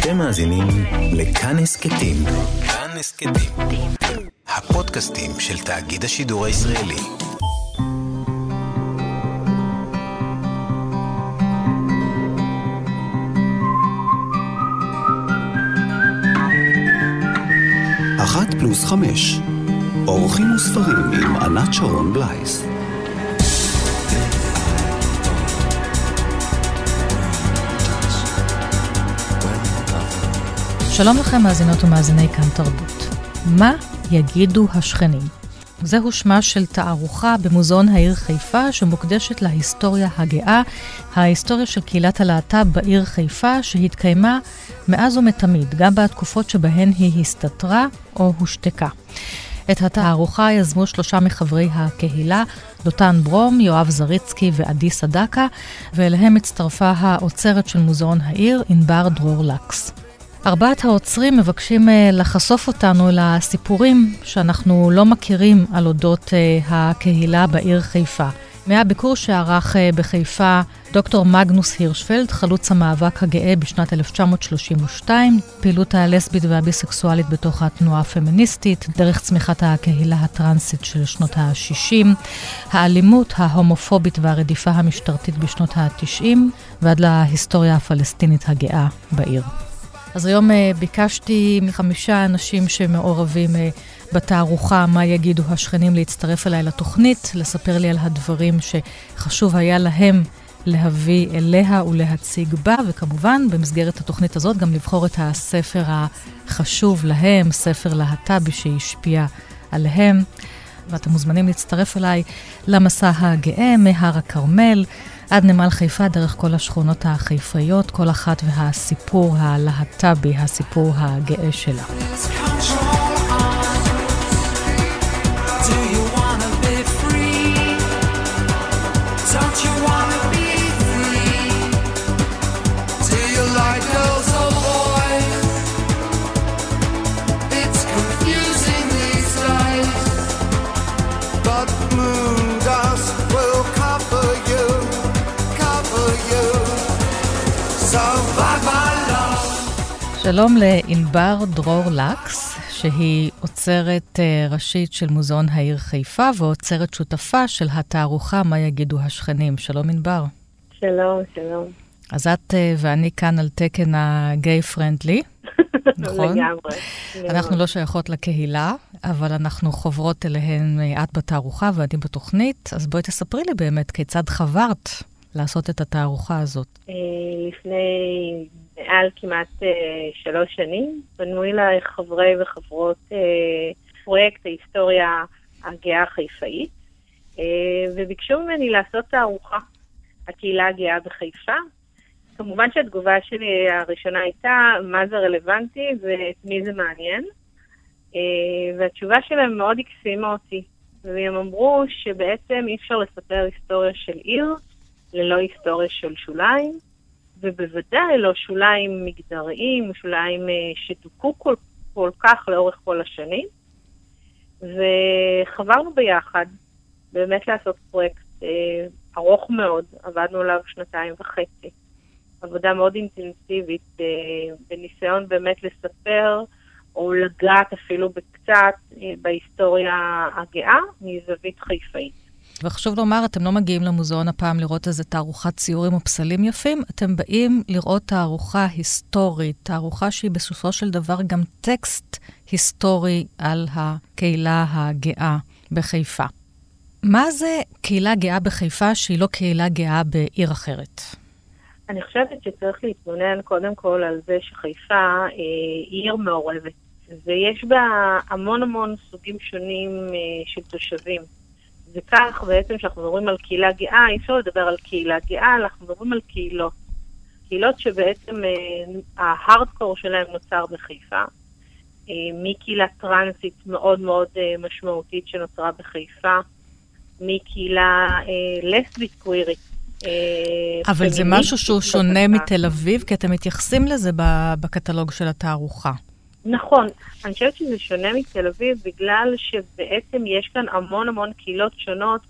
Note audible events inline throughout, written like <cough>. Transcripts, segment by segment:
אתם מאזינים לכאן הסכתים. כאן הסכתים. הפודקאסטים של תאגיד השידור הישראלי. אחת פלוס חמש. אורחים וספרים עם ענת שרון בלייס. שלום לכם מאזינות ומאזיני כאן תרבות. מה יגידו השכנים? זהו שמה של תערוכה במוזיאון העיר חיפה שמוקדשת להיסטוריה הגאה, ההיסטוריה של קהילת הלהט"ב בעיר חיפה שהתקיימה מאז ומתמיד, גם בתקופות שבהן היא הסתתרה או הושתקה. את התערוכה יזמו שלושה מחברי הקהילה, דותן ברום, יואב זריצקי ועדי סדקה, ואליהם הצטרפה האוצרת של מוזיאון העיר, ענבר דרור לקס. ארבעת העוצרים מבקשים uh, לחשוף אותנו לסיפורים שאנחנו לא מכירים על אודות uh, הקהילה בעיר חיפה. מהביקור שערך uh, בחיפה דוקטור מגנוס הירשפלד, חלוץ המאבק הגאה בשנת 1932, פעילות הלסבית והביסקסואלית בתוך התנועה הפמיניסטית, דרך צמיחת הקהילה הטרנסית של שנות ה-60, האלימות ההומופובית והרדיפה המשטרתית בשנות ה-90, ועד להיסטוריה הפלסטינית הגאה בעיר. אז היום uh, ביקשתי מחמישה אנשים שמעורבים uh, בתערוכה, מה יגידו השכנים, להצטרף אליי לתוכנית, לספר לי על הדברים שחשוב היה להם להביא אליה ולהציג בה, וכמובן, במסגרת התוכנית הזאת גם לבחור את הספר החשוב להם, ספר להט"בי שהשפיע עליהם. ואתם מוזמנים להצטרף אליי למסע הגאה מהר הכרמל. עד נמל חיפה דרך כל השכונות החיפאיות, כל אחת והסיפור הלהט"בי, הסיפור הגאה שלה. שלום לענבר דרור לקס, שהיא אוצרת uh, ראשית של מוזיאון העיר חיפה ואוצרת שותפה של התערוכה מה יגידו השכנים. שלום ענבר. שלום, שלום. אז את uh, ואני כאן על תקן הגיי פרנדלי, <laughs> נכון? לגמרי. אנחנו לא שייכות לקהילה, אבל אנחנו חוברות אליהן, אה, את בתערוכה ואני בתוכנית, אז בואי תספרי לי באמת כיצד חברת לעשות את התערוכה הזאת. לפני מעל כמעט uh, שלוש שנים. פנו אליי חברי וחברות uh, פרויקט ההיסטוריה הגאה החיפאית, uh, וביקשו ממני לעשות תערוכה, הקהילה הגאה בחיפה. כמובן שהתגובה שלי הראשונה הייתה, מה זה רלוונטי ואת מי זה מעניין. והתשובה שלהם מאוד הקסימה אותי. והם אמרו שבעצם אי אפשר לספר היסטוריה של עיר ללא היסטוריה של שוליים. ובוודאי לא שוליים מגדריים, שוליים אה, שדוכאו כל, כל כך לאורך כל השנים. וחברנו ביחד באמת לעשות פרויקט אה, ארוך מאוד, עבדנו עליו שנתיים וחצי. עבודה מאוד אינטנסיבית, אה, בניסיון באמת לספר או לגעת אפילו בקצת אה, בהיסטוריה הגאה מזווית חיפאית. וחשוב לומר, אתם לא מגיעים למוזיאון הפעם לראות איזה תערוכת ציורים או פסלים יפים, אתם באים לראות תערוכה היסטורית, תערוכה שהיא בסופו של דבר גם טקסט היסטורי על הקהילה הגאה בחיפה. מה זה קהילה גאה בחיפה שהיא לא קהילה גאה בעיר אחרת? אני חושבת שצריך להתבונן קודם כל על זה שחיפה אה, היא עיר מעורבת, ויש בה המון המון סוגים שונים אה, של תושבים. וכך בעצם כשאנחנו מדברים על קהילה גאה, אי אפשר לדבר על קהילה גאה, אנחנו מדברים על קהילות. קהילות שבעצם אה, ההארדקור שלהם נוצר בחיפה, אה, מקהילה טרנסית מאוד מאוד אה, משמעותית שנוצרה בחיפה, מקהילה לסבית קווירית. אבל זה משהו שהוא שונה מתל אביב, כי אתם מתייחסים לזה בקטלוג של התערוכה. נכון, אני חושבת שזה שונה מתל אביב בגלל שבעצם יש כאן המון המון קהילות שונות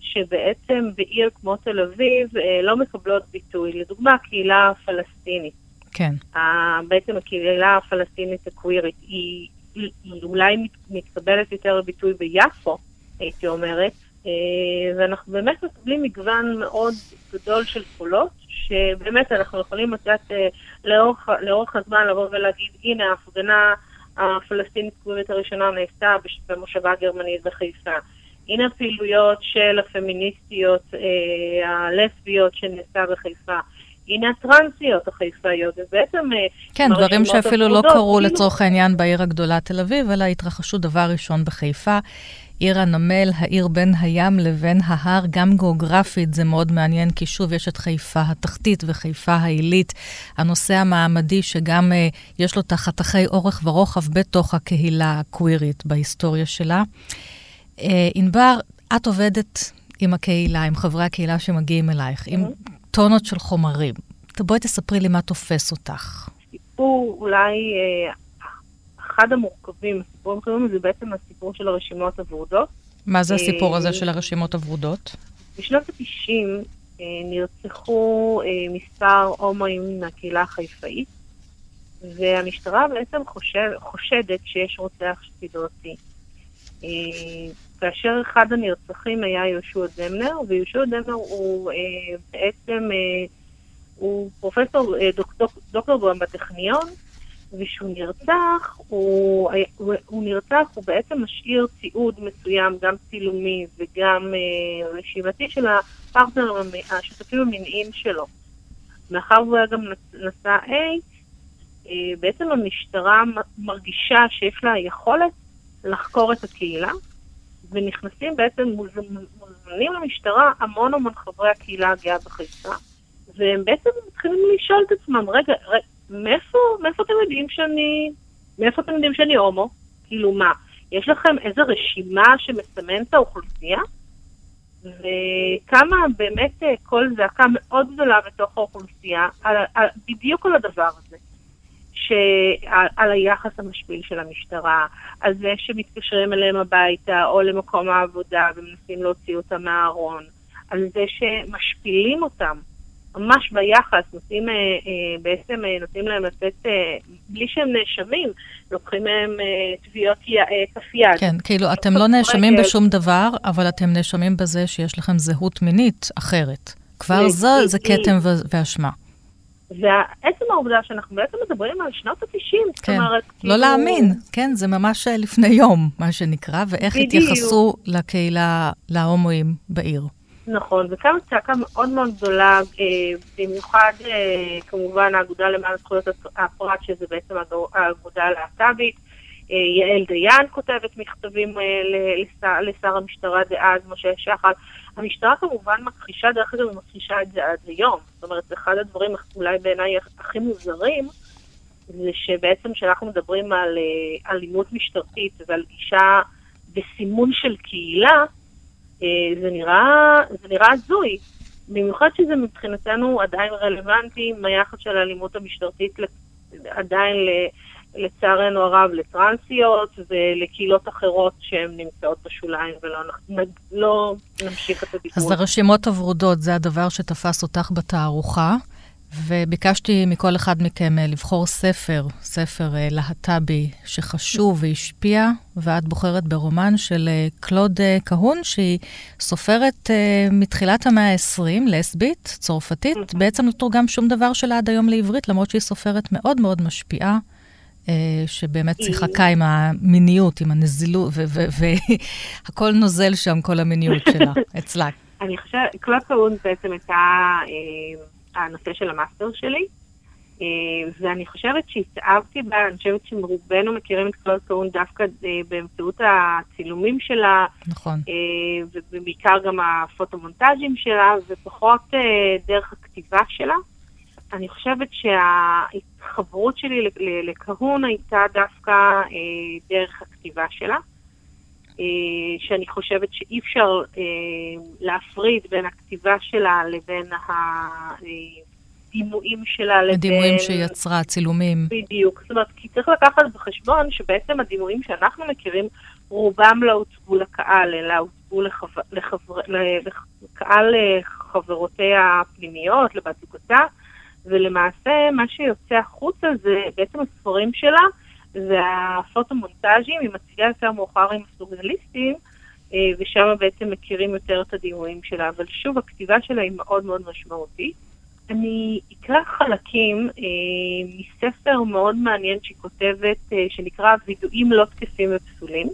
שבעצם בעיר כמו תל אביב אה, לא מקבלות ביטוי. לדוגמה, הקהילה הפלסטינית. כן. בעצם הקהילה הפלסטינית הקווירית היא, היא, היא אולי מתקבלת יותר ביטוי ביפו, הייתי אומרת, ואנחנו באמת מקבלים מגוון מאוד גדול של קולות, שבאמת אנחנו יכולים לתת אה, לאורך, לאורך הזמן לבוא ולהגיד, הנה ההפגנה הפלסטינית קווירית הראשונה נעשתה במושבה הגרמנית בחיפה. הנה הפעילויות של הפמיניסטיות אה, הלסביות שנעשתה בחיפה. הנה הטרנסיות החיפאיות, זה בעצם... אה, כן, דברים שאפילו לא קרו. לצורך העניין בעיר הגדולה תל אביב, אלא התרחשו דבר ראשון בחיפה. עיר הנמל, העיר בין הים לבין ההר, גם גיאוגרפית זה מאוד מעניין, כי שוב יש את חיפה התחתית וחיפה העילית, הנושא המעמדי שגם uh, יש לו את החתכי אורך ורוחב בתוך הקהילה הקווירית בהיסטוריה שלה. Uh, ענבר, את עובדת עם הקהילה, עם חברי הקהילה שמגיעים אלייך, עם. טונות של חומרים. בואי תספרי לי מה תופס אותך. סיפור אולי אה, אחד המורכבים, הסיפורים המורכבים זה בעצם הסיפור של הרשימות הוורודות. מה זה הסיפור הזה של הרשימות הוורודות? בשנות ה-90 אה, נרצחו אה, מספר הומואים מהקהילה החיפאית, והמשטרה בעצם חושב, חושדת שיש רוצח סדרתי. כאשר אחד הנרצחים היה יהושע דמנר, ויהושע דמנר הוא אה, בעצם, אה, הוא פרופסור, אה, דוק, דוק, דוקטור בטכניון, וכשהוא נרצח, הוא, הוא, נרצח, הוא בעצם משאיר תיעוד מסוים, גם צילומי וגם אה, רשימתי של הפרטנר, השותפים המיניים שלו. מאחר והוא היה גם נשא A, אה, בעצם המשטרה מרגישה שיש לה יכולת לחקור את הקהילה, ונכנסים בעצם, מוזמנים למשטרה המון המון חברי הקהילה הגאה בחיפה, והם בעצם מתחילים לשאול את עצמם, רגע, רגע מאיפה, מאיפה אתם יודעים שאני, מאיפה אתם יודעים שאני הומו? כאילו מה, יש לכם איזו רשימה שמסמנת את האוכלוסייה? וכמה באמת אה, קול זעקה מאוד גדולה בתוך האוכלוסייה, על, על, בדיוק על הדבר הזה. שעל היחס המשפיל של המשטרה, על זה שמתקשרים אליהם הביתה או למקום העבודה ומנסים להוציא אותם מהארון, על זה שמשפילים אותם, ממש ביחס, נותנים, אה, אה, בעצם אה, נותנים להם לתת, אה, בלי שהם נאשמים, לוקחים מהם אה, תביעות אה, כף יד. כן, כאילו אתם לא נאשמים בשום דבר, אבל אתם נאשמים בזה שיש לכם זהות מינית אחרת. כבר זה, זה כתם ואשמה. ועצם העובדה שאנחנו בעצם מדברים על שנות ה-90, כן. זאת אומרת, כאילו... לא להאמין, כן, זה ממש אה, לפני יום, מה שנקרא, ואיך בדיוק. התייחסו לקהילה, להומואים בעיר. נכון, וקמה צעקה מאוד מאוד גדולה, אה, במיוחד אה, כמובן האגודה למען זכויות הפרט, שזה בעצם האגודה הלהט"בית. אה, יעל דיין כותבת מכתבים לשר, לשר המשטרה דאז, משה שחל. המשטרה כמובן מכחישה, דרך אגב, היא מכחישה את זה עד היום. זאת אומרת, אחד הדברים אולי בעיניי הכי מוזרים, זה שבעצם כשאנחנו מדברים על אלימות משטרתית ועל גישה וסימון של קהילה, זה נראה, זה נראה הזוי. במיוחד שזה מבחינתנו עדיין רלוונטי עם היחס של האלימות המשטרתית עדיין לצערנו הרב, לטרנסיות ולקהילות אחרות שהן נמצאות בשוליים, ולא לא נמשיך את הדיבור. אז הרשימות הוורודות זה הדבר שתפס אותך בתערוכה, וביקשתי מכל אחד מכם אה, לבחור ספר, ספר אה, להט"בי שחשוב והשפיע, ואת בוחרת ברומן של אה, קלוד קאון, שהיא סופרת מתחילת המאה ה-20, לסבית, צרפתית, בעצם לא תורגם שום דבר שלה עד היום לעברית, למרות שהיא סופרת מאוד מאוד משפיעה. שבאמת שיחקה עם המיניות, עם הנזילות, והכל <laughs> נוזל שם, כל המיניות שלה, <laughs> אצלה. אני חושבת, קלוד קאון בעצם הייתה הנושא של המאסטר שלי, אה, ואני חושבת שהתאהבתי בה, אני חושבת שרובנו מכירים את קלוד קאון דווקא באמצעות הצילומים שלה, נכון. ובעיקר גם הפוטומונטאז'ים שלה, ופחות דרך הכתיבה שלה. אני חושבת שההתחברות שלי לכהון הייתה דווקא אה, דרך הכתיבה שלה, אה, שאני חושבת שאי אפשר אה, להפריד בין הכתיבה שלה לבין הדימויים שלה לבין... הדימויים שיצרה, צילומים. בדיוק. זאת אומרת, כי צריך לקחת בחשבון שבעצם הדימויים שאנחנו מכירים, רובם לא הוצגו לקהל, אלא הוצגו לחבר... לחבר... לקהל חברותיה הפנימיות, לבת זוגתה. ולמעשה מה שיוצא החוצה זה בעצם הספרים שלה, זה הפוטומונטאז'ים, היא מציגה יותר מאוחר עם הסוריאליסטים, אה, ושם בעצם מכירים יותר את הדימויים שלה. אבל שוב, הכתיבה שלה היא מאוד מאוד משמעותית. אני אקרא חלקים אה, מספר מאוד מעניין שהיא כותבת, אה, שנקרא וידועים לא תקפים ופסולים.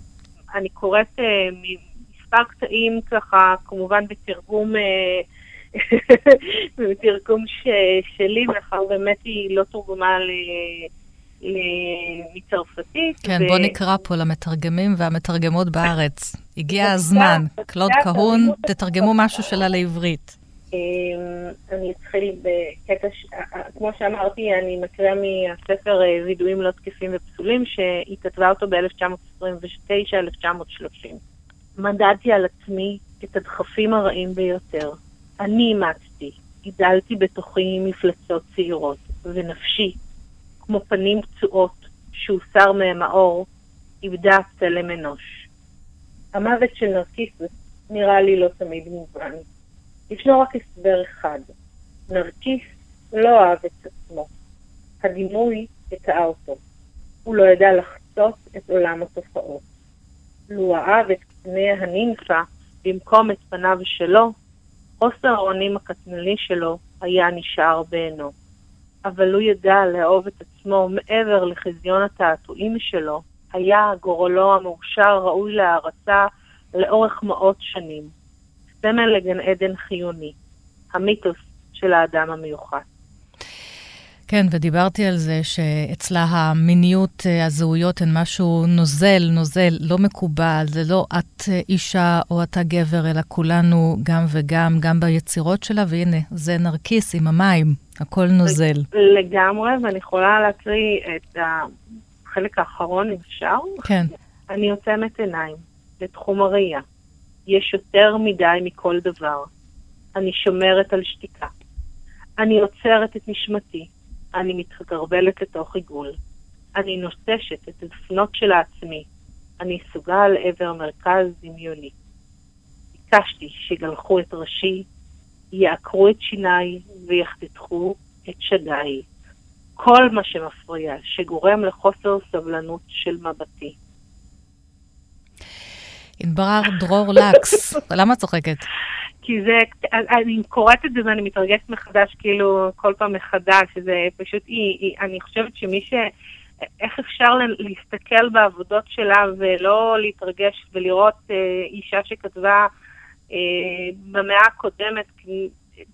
אני קוראת אה, מספר קטעים ככה, כמובן בתרגום, אה, <laughs> בתרגום ש, שלי, מאחר באמת היא לא תורגמה ל... מצרפתית. כן, ו... בוא נקרא פה למתרגמים והמתרגמות בארץ. הגיע הזמן. קלוד קהון, תתרגמו משהו שלה לעברית. אמ, אני אתחיל בקטע, ש... כמו שאמרתי, אני מקריאה מהספר אה, וידועים לא תקפים ופסולים, שהיא כתבה אותו ב-1929-1930. מדדתי על עצמי את הדחפים הרעים ביותר. אני אימצתי, גידלתי בתוכי מפלצות צעירות, ונפשי, כמו פנים פצועות שהוסר מהם האור, איבדה צלם אנוש. המוות של נרקיסוס נראה לי לא תמיד מובן. ישנו רק הסבר אחד. נרקיס לא אהב את עצמו. הדימוי הטעה אותו. הוא לא ידע לחצות את עולם התופעות. לו אהב את פני הנימפה במקום את פניו שלו, חוסר האונים הקטנני שלו היה נשאר בעינו. אבל הוא ידע לאהוב את עצמו מעבר לחזיון התעתועים שלו, היה גורלו המאושר ראוי להערצה לאורך מאות שנים. סמל לגן עדן חיוני, המיתוס של האדם המיוחד. כן, ודיברתי על זה שאצלה המיניות, אה, הזהויות הן משהו נוזל, נוזל, לא מקובל, זה לא את אה, אישה או אתה גבר, אלא כולנו גם וגם, גם ביצירות שלה, והנה, זה נרקיס עם המים, הכל נוזל. לגמרי, ואני יכולה להקריא את החלק האחרון, אם אפשר. כן. אני עוצמת עיניים לתחום הראייה. יש יותר מדי מכל דבר. אני שומרת על שתיקה. אני עוצרת את נשמתי. אני מתגרבלת לתוך עיגול. אני נוטשת את הדפנות של העצמי. אני סוגה לעבר מרכז דמיוני. ביקשתי שיגלחו את ראשי, יעקרו את שיניי ויחתכו את שדיי. כל מה שמפריע, שגורם לחוסר סבלנות של מבטי. ענבר דרור לקס, <laughs> למה את צוחקת? כי זה, אני קוראת את זה ואני מתרגשת מחדש, כאילו, כל פעם מחדש, זה פשוט, היא, היא, אני חושבת שמי ש... איך אפשר להסתכל בעבודות שלה ולא להתרגש ולראות אה, אישה שכתבה במאה הקודמת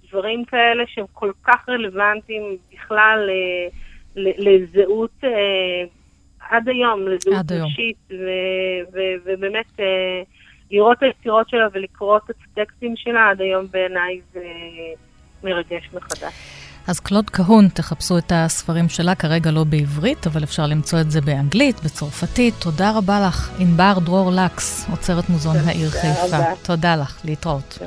דברים כאלה שהם כל כך רלוונטיים בכלל אה, לזהות אה, עד היום, לזהות נשית, ובאמת... אה, לראות את היצירות שלה ולקרוא את הטקסטים שלה עד היום בעיניי זה מרגש מחדש. אז קלוד קהון, תחפשו את הספרים שלה, כרגע לא בעברית, אבל אפשר למצוא את זה באנגלית, בצרפתית. תודה רבה לך, ענבר דרור לקס, עוצרת מוזיאון העיר חיפה. תודה לך, להתראות.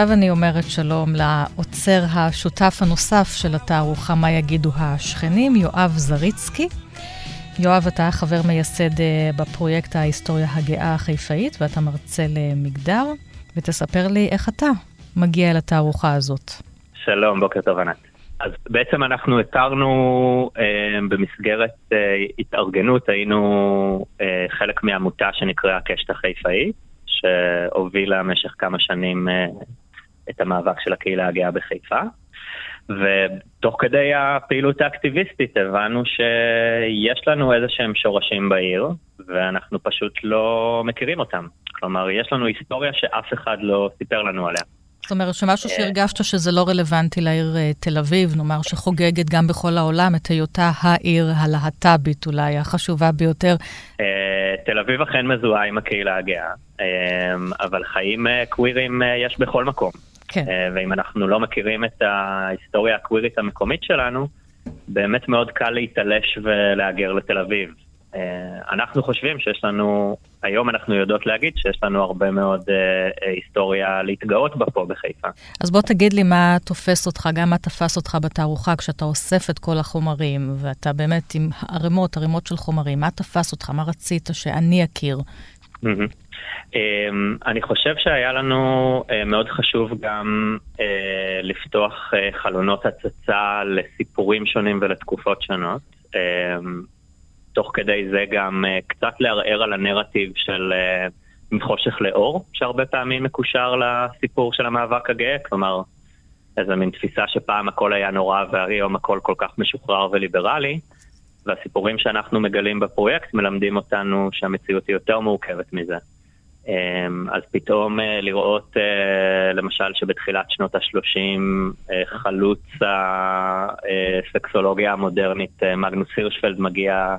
ועכשיו אני אומרת שלום לעוצר השותף הנוסף של התערוכה, מה יגידו השכנים, יואב זריצקי. יואב, אתה חבר מייסד אה, בפרויקט ההיסטוריה הגאה החיפאית, ואתה מרצה למגדר, ותספר לי איך אתה מגיע אל התערוכה הזאת. שלום, בוקר טוב, ענת. אז בעצם אנחנו הכרנו אה, במסגרת אה, התארגנות, היינו אה, חלק מעמותה שנקראה הקשת החיפאית, שהובילה במשך כמה שנים אה, את המאבק של הקהילה הגאה בחיפה. ותוך כדי הפעילות האקטיביסטית הבנו שיש לנו איזה שהם שורשים בעיר, ואנחנו פשוט לא מכירים אותם. כלומר, יש לנו היסטוריה שאף אחד לא סיפר לנו עליה. זאת אומרת שמשהו אה. שהרגשת שזה לא רלוונטי לעיר אה, תל אביב, נאמר שחוגגת גם בכל העולם את היותה העיר הלהט"בית אולי, החשובה ביותר. אה, תל אביב אכן מזוהה עם הקהילה הגאה, אבל חיים קווירים יש בכל מקום. כן. ואם אנחנו לא מכירים את ההיסטוריה הקווירית המקומית שלנו, באמת מאוד קל להתעלש ולהגר לתל אביב. אה, אנחנו חושבים שיש לנו, היום אנחנו יודעות להגיד שיש לנו הרבה מאוד אה, אה, היסטוריה להתגאות בה פה בחיפה. אז בוא תגיד לי מה תופס אותך, גם מה תפס אותך בתערוכה כשאתה אוסף את כל החומרים, ואתה באמת עם ערימות, ערימות של חומרים, מה תפס אותך, מה רצית שאני אכיר? אני חושב שהיה לנו מאוד חשוב גם לפתוח חלונות הצצה לסיפורים שונים ולתקופות שונות. תוך כדי זה גם קצת לערער על הנרטיב של מחושך לאור, שהרבה פעמים מקושר לסיפור של המאבק הגאה, כלומר, איזה מין תפיסה שפעם הכל היה נורא והיום הכל כל כך משוחרר וליברלי, והסיפורים שאנחנו מגלים בפרויקט מלמדים אותנו שהמציאות היא יותר מורכבת מזה. Um, אז פתאום uh, לראות uh, למשל שבתחילת שנות ה-30 uh, חלוץ הסקסולוגיה המודרנית מגנוס הירשפלד מגיע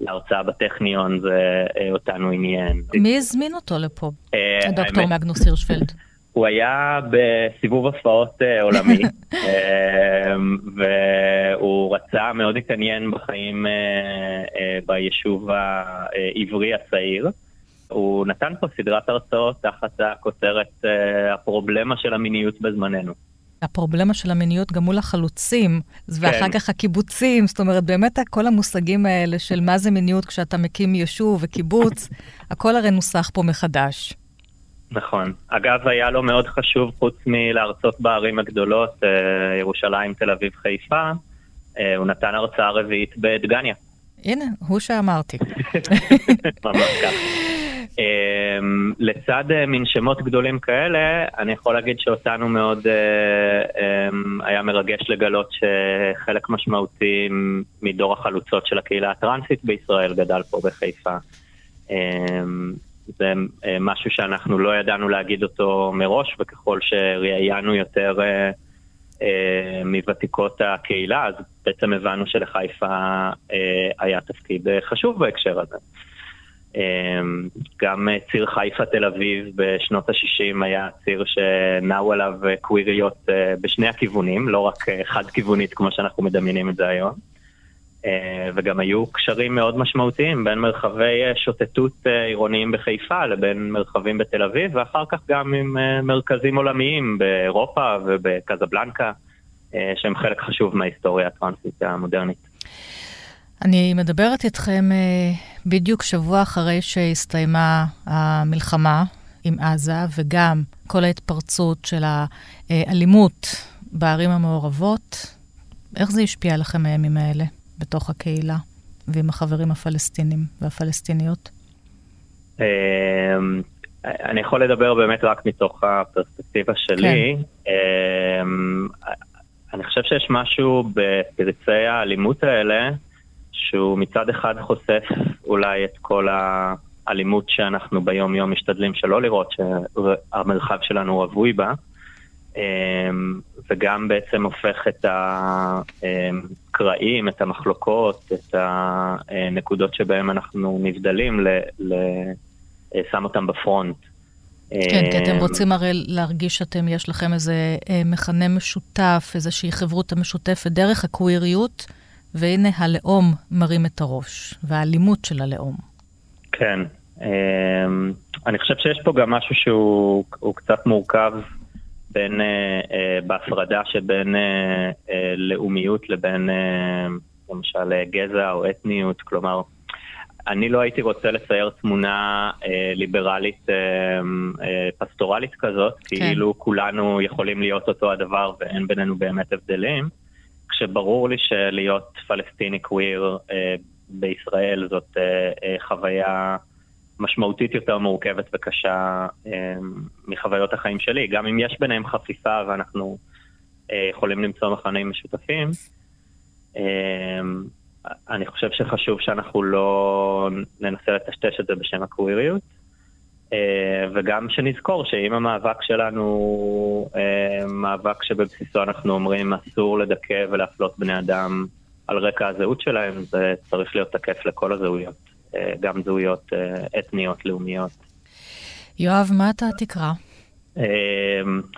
להרצאה בטכניון זה אה, אותנו עניין. מי הזמין אותו לפה, אה, הדוקטור מגנוס הירשפלד? הוא היה בסיבוב הופעות אה, עולמי, <laughs> והוא רצה, מאוד התעניין בחיים ביישוב העברי הצעיר. הוא נתן פה סדרת הרצאות תחת הכותרת הפרובלמה של המיניות בזמננו. הפרובלמה של המיניות גם מול החלוצים, ואחר כן. כך הקיבוצים, זאת אומרת, באמת כל המושגים האלה של מה זה מיניות כשאתה מקים יישוב וקיבוץ, <laughs> הכל הרי נוסח פה מחדש. נכון. אגב, היה לו מאוד חשוב, חוץ מלהרצות בערים הגדולות, אה, ירושלים, תל אביב, חיפה, אה, הוא נתן הרצאה רביעית בדגניה. הנה, הוא שאמרתי. <laughs> ממש ככה. Um, לצד uh, מין שמות גדולים כאלה, אני יכול להגיד שאותנו מאוד uh, um, היה מרגש לגלות שחלק משמעותי מדור החלוצות של הקהילה הטרנסית בישראל גדל פה בחיפה. Um, זה uh, משהו שאנחנו לא ידענו להגיד אותו מראש, וככל שראיינו יותר מוותיקות הקהילה, אז בעצם הבנו שלחיפה היה תפקיד חשוב בהקשר הזה. אמ, גם ציר חיפה תל אביב בשנות ה-60 היה ציר שנעו עליו קוויריות אה, בשני הכיוונים, לא רק אה, חד-כיוונית כמו שאנחנו מדמיינים את זה היום. אה, וגם היו קשרים מאוד משמעותיים בין מרחבי שוטטות עירוניים בחיפה לבין מרחבים בתל אביב, ואחר כך גם עם מרכזים עולמיים באירופה ובקזבלנקה, שהם חלק חשוב מההיסטוריה הטרנסית המודרנית. אני מדברת איתכם אה, בדיוק שבוע אחרי שהסתיימה המלחמה עם עזה, וגם כל ההתפרצות של האלימות בערים המעורבות. איך זה השפיע עליכם הימים האלה בתוך הקהילה ועם החברים הפלסטינים והפלסטיניות? אמ, אני יכול לדבר באמת רק מתוך הפרספקטיבה שלי. כן. אמ, אני חושב שיש משהו בפרצי האלימות האלה, שהוא מצד אחד חושף אולי את כל האלימות שאנחנו ביום יום משתדלים שלא לראות שהמרחב שלנו רווי בה, אמ, וגם בעצם הופך את הקרעים, את המחלוקות, את הנקודות שבהן אנחנו נבדלים, ל, ל, שם אותם בפרונט. כן, כי אתם אמ, רוצים הרי להרגיש שאתם, יש לכם איזה אה, מכנה משותף, איזושהי חברות משותפת דרך הקוויריות. והנה הלאום מרים את הראש, והאלימות של הלאום. כן. אמ, אני חושב שיש פה גם משהו שהוא קצת מורכב בין, בהפרדה שבין לאומיות לבין למשל גזע או אתניות, כלומר, אני לא הייתי רוצה לצייר תמונה אה, ליברלית אה, אה, פסטורלית כזאת, כן. כאילו כולנו יכולים להיות אותו הדבר ואין בינינו באמת הבדלים, כשברור לי שלהיות פלסטיני קוויר אה, בישראל זאת אה, אה, חוויה משמעותית יותר מורכבת וקשה אה, מחוויות החיים שלי, גם אם יש ביניהם חפיפה ואנחנו אה, יכולים למצוא מכנים משותפים. אה, אני חושב שחשוב שאנחנו לא ננסה לטשטש את זה בשם הקוויריות, וגם שנזכור שאם המאבק שלנו הוא אה, מאבק שבבסיסו אנחנו אומרים אסור לדכא ולהפלות בני אדם על רקע הזהות שלהם, זה צריך להיות תקף לכל הזהויות, אה, גם זהויות אתניות, לאומיות. יואב, מה אתה תקרא?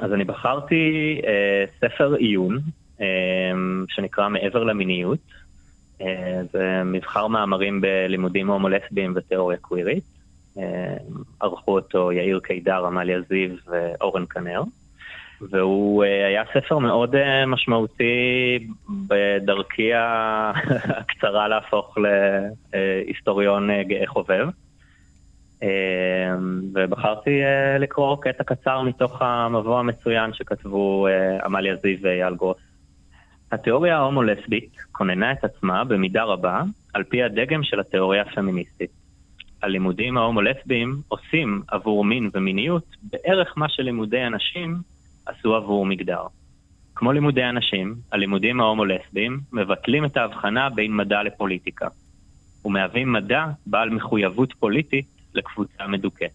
אז אני בחרתי ספר עיון שנקרא מעבר למיניות. אה, זה מבחר מאמרים בלימודים הומולסביים ותיאוריה קווירית. אה, ערכו אותו יאיר קידר, עמליה זיו ואורן כנר. והוא אה, היה ספר מאוד משמעותי בדרכי <laughs> הקצרה להפוך להיסטוריון גאה חובב. ובחרתי לקרוא קטע קצר מתוך המבוא המצוין שכתבו עמליה זיו ואייל גרוס. התיאוריה ההומו-לסבית כוננה את עצמה במידה רבה על פי הדגם של התיאוריה הפמיניסטית. הלימודים ההומו-לסביים עושים עבור מין ומיניות בערך מה שלימודי הנשים עשו עבור מגדר. כמו לימודי הנשים, הלימודים ההומו-לסביים מבטלים את ההבחנה בין מדע לפוליטיקה, ומהווים מדע בעל מחויבות פוליטית לקבוצה מדוכאת.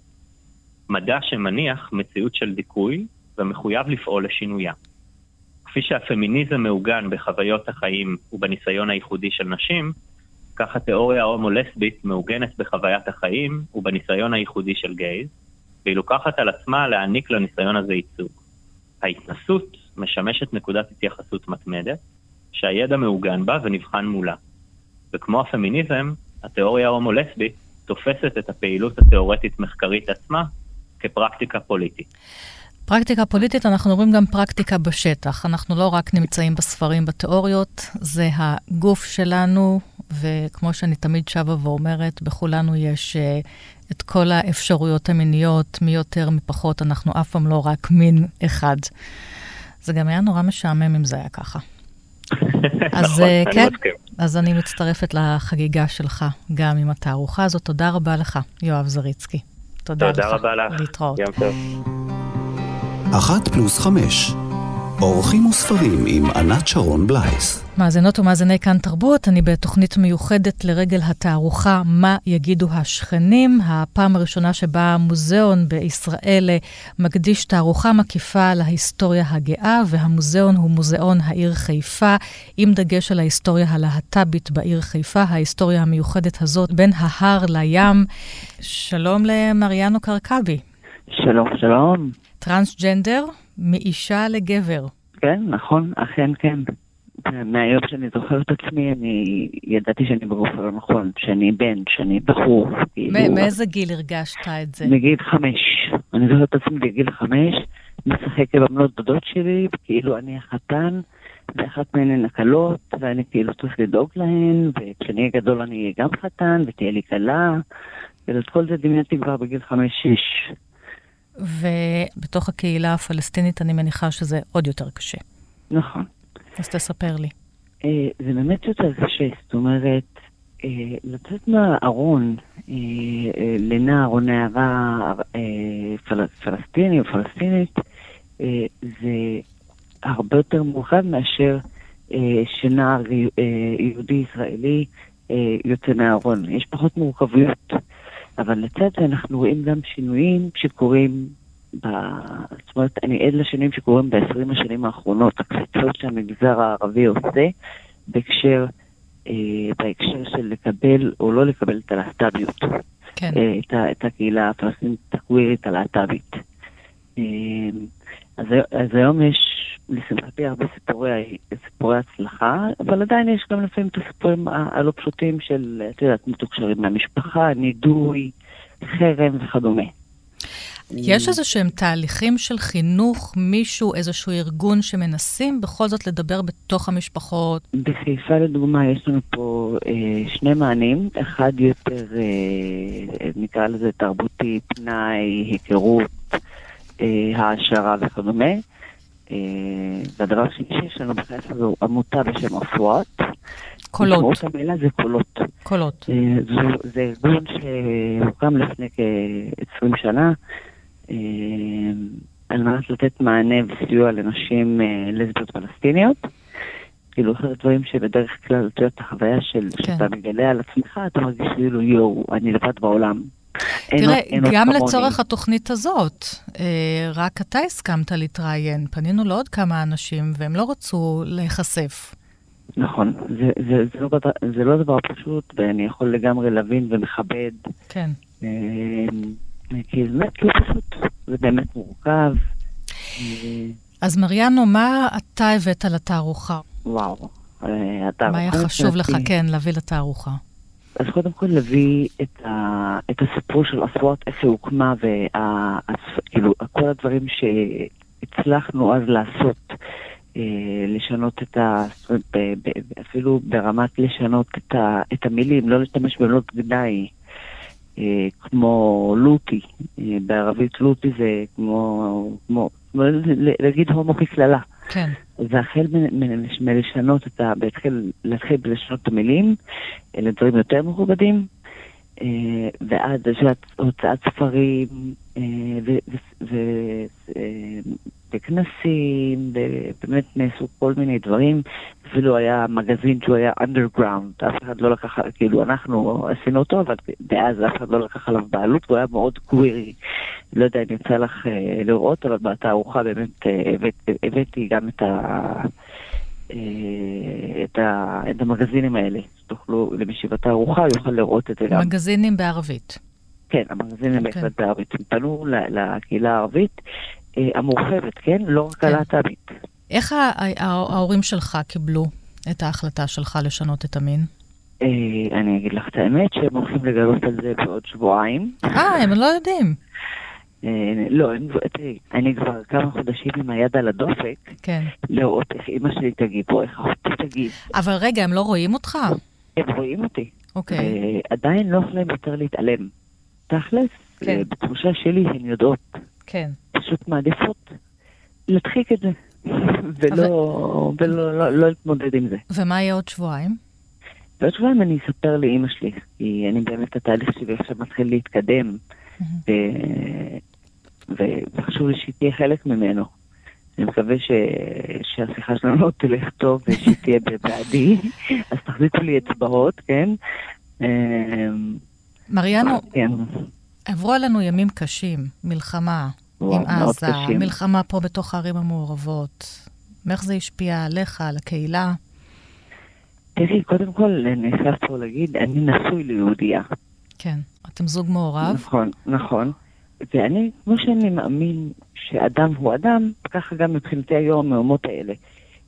מדע שמניח מציאות של דיכוי ומחויב לפעול לשינויה. כפי שהפמיניזם מעוגן בחוויות החיים ובניסיון הייחודי של נשים, כך התיאוריה ההומו-לסבית מעוגנת בחוויית החיים ובניסיון הייחודי של גייז, והיא לוקחת על עצמה להעניק לניסיון הזה ייצוג. ההתנסות משמשת נקודת התייחסות מתמדת, שהידע מעוגן בה ונבחן מולה. וכמו הפמיניזם, התיאוריה ההומו-לסבית תופסת את הפעילות התיאורטית-מחקרית עצמה כפרקטיקה פוליטית. פרקטיקה פוליטית, אנחנו רואים גם פרקטיקה בשטח. אנחנו לא רק נמצאים בספרים, בתיאוריות, זה הגוף שלנו, וכמו שאני תמיד שבה ואומרת, בכולנו יש uh, את כל האפשרויות המיניות, מי יותר, מי פחות, אנחנו אף פעם לא רק מין אחד. זה גם היה נורא משעמם אם זה היה ככה. <laughs> אז uh, כן, אז אני מצטרפת לחגיגה שלך, גם עם התערוכה הזאת. תודה רבה לך, יואב זריצקי. תודה, תודה לך. תודה רבה לך. להתראות. אחת פלוס חמש. אורחים וספרים עם ענת שרון בלייס. מאזינות ומאזיני כאן תרבות, אני בתוכנית מיוחדת לרגל התערוכה "מה יגידו השכנים", הפעם הראשונה שבה המוזיאון בישראל מקדיש תערוכה מקיפה להיסטוריה הגאה, והמוזיאון הוא מוזיאון העיר חיפה, עם דגש על ההיסטוריה הלהט"בית בעיר חיפה, ההיסטוריה המיוחדת הזאת בין ההר לים. שלום למריאנו קרקבי. שלום, שלום. טרנסג'נדר, מאישה לגבר. כן, נכון, אכן כן. מהיום שאני זוכר את עצמי, אני ידעתי שאני בגוף הלא נכון, שאני בן, שאני בחור. כאילו... מאיזה גיל הרגשת את זה? מגיל חמש. אני זוכר את עצמי בגיל חמש, משחק עם בנות דודות שלי, כאילו אני החתן, ואחת מהן הן הכלות, ואני כאילו צריך לדאוג להן, וכשאני אהיה גדול אני אהיה גם חתן, ותהיה לי כלה, ואת כל זה דמיינתי כבר בגיל חמש-שש. ובתוך הקהילה הפלסטינית אני מניחה שזה עוד יותר קשה. נכון. אז תספר לי. אה, זה באמת יותר קשה, זאת אומרת, אה, לצאת מהארון אה, לנער או נערה פלסטיני או פלסטינית, זה הרבה יותר מורכב מאשר שנער יהודי ישראלי יוצא מהארון. יש פחות מורכבויות. אבל לצד זה אנחנו רואים גם שינויים שקורים, ב... זאת אומרת, אני עד לשינויים שקורים ב-20 השנים האחרונות, הקפיצות שהמגזר הערבי עושה בהקשר, אה, בהקשר של לקבל או לא לקבל את הלהט"ביות, כן. אה, את, את הקהילה הפלסטינית הקווירית הלהט"בית. אה, אז, אז היום יש לשמחתי הרבה סיפורי, סיפורי הצלחה, אבל עדיין יש גם לפעמים את הסיפורים הלא פשוטים של, את יודעת, מתוקשרים מהמשפחה, נידוי, חרם וכדומה. יש איזה שהם תהליכים של חינוך, מישהו, איזשהו ארגון שמנסים בכל זאת לדבר בתוך המשפחות? בחיפה לדוגמה יש לנו פה אה, שני מענים, אחד יותר, אה, נקרא לזה תרבותי, פנאי, היכרות, העשרה וכדומה. אה, והדבר השני שיש לנו בחיפה זו עמותה בשם אסוואט. קולות. משמעות המילה זה קולות. קולות. אה, זו- זה ארגון שהוקם לפני כ-20 שנה אה, על מנת לתת מענה וסיוע לנשים אה, לסביות פלסטיניות. כאילו אחד הדברים שבדרך כלל, את יודעת, החוויה של כן. שאתה מגלה על עצמך, אתה מרגיש כאילו יואו, אני לבד בעולם. אין תראה, אין גם כמוני. לצורך התוכנית הזאת, אה, רק אתה הסכמת להתראיין. פנינו לעוד כמה אנשים, והם לא רצו להיחשף. נכון, זה, זה, זה, לא, זה לא דבר פשוט, ואני יכול לגמרי להבין ומכבד. כן. אה, כי זה באמת לא פשוט, זה באמת מורכב. אה, אז מריאנו, מה אתה הבאת לתערוכה? וואו. אתה מה היה חשוב לך, כן, להביא לתערוכה? אז קודם כל להביא את, ה, את הסיפור של אסוואט, איך היא הוקמה, וכאילו כל הדברים שהצלחנו אז לעשות, אה, לשנות את ה... ב- ב- אפילו ברמת לשנות את, ה, את המילים, לא להשתמש במילות גנאי, אה, כמו לוטי, אה, בערבית לוטי זה כמו, כמו להגיד הומו כקללה. כן. והחל מלשנות את ה... להתחיל, להתחיל בלשנות את המילים לדברים יותר מכובדים, אה, ועד הוצאת ספרים, אה, ו- ו- ו- אה, ובאמת נעשו כל מיני דברים. אפילו היה מגזין שהוא היה underground, אף אחד לא לקח, כאילו אנחנו עשינו אותו, אבל דאז אף אחד לא לקח עליו בעלות, והוא היה מאוד קווירי. לא יודע אם יצא לך אה, לראות, אבל בתערוכה באמת הבאת- הבאתי גם את ה... את, ה, את המגזינים האלה, שתוכלו, למי שבתערוכה יוכל לראות את זה גם. מגזינים בערבית. כן, המגזינים כן. בהחלט בערבית. הם פנו לקהילה הערבית אה, המורחבת, כן? לא רק כן. הלהט"בית. איך ההורים שלך קיבלו את ההחלטה שלך לשנות את המין? אה, אני אגיד לך את האמת, שהם הולכים לגלות על זה בעוד שבועיים. אה, הם לא יודעים. אה, לא, הם- תראי, אני כבר כמה חודשים עם היד על הדופק, כן. לראות איך אימא שלי תגיב או איך אחותי תגיב. אבל רגע, הם לא רואים אותך? הם רואים אותי. אוקיי. ועדיין לא יכולים יותר להתעלם. תכלס, כן. אה, בתחושה שלי הן יודעות, כן. פשוט מעדיפות להדחיק את זה, <laughs> ולא, ולא לא, לא להתמודד עם זה. ומה יהיה עוד שבועיים? בעוד שבועיים אני אספר לאימא שלי, כי אני באמת, התהליך שלי עכשיו מתחיל להתקדם, ו... ו... וחשוב לי שהיא תהיה חלק ממנו. אני מקווה ש... שהשיחה שלנו לא תלך טוב ושהיא תהיה בעדי, <laughs> אז תחזיקו לי אצבעות, כן? מריאנו, כן. עברו עלינו ימים קשים, מלחמה וואו, עם עזה, קשים. מלחמה פה בתוך הערים המעורבות. ואיך זה השפיע עליך, על הקהילה? תראי, קודם כל, נאסף פה להגיד, אני נשוי ליהודייה. כן. אתם זוג מעורב? נכון, נכון. ואני, כמו שאני מאמין שאדם הוא אדם, ככה גם מבחינתי היו המהומות האלה.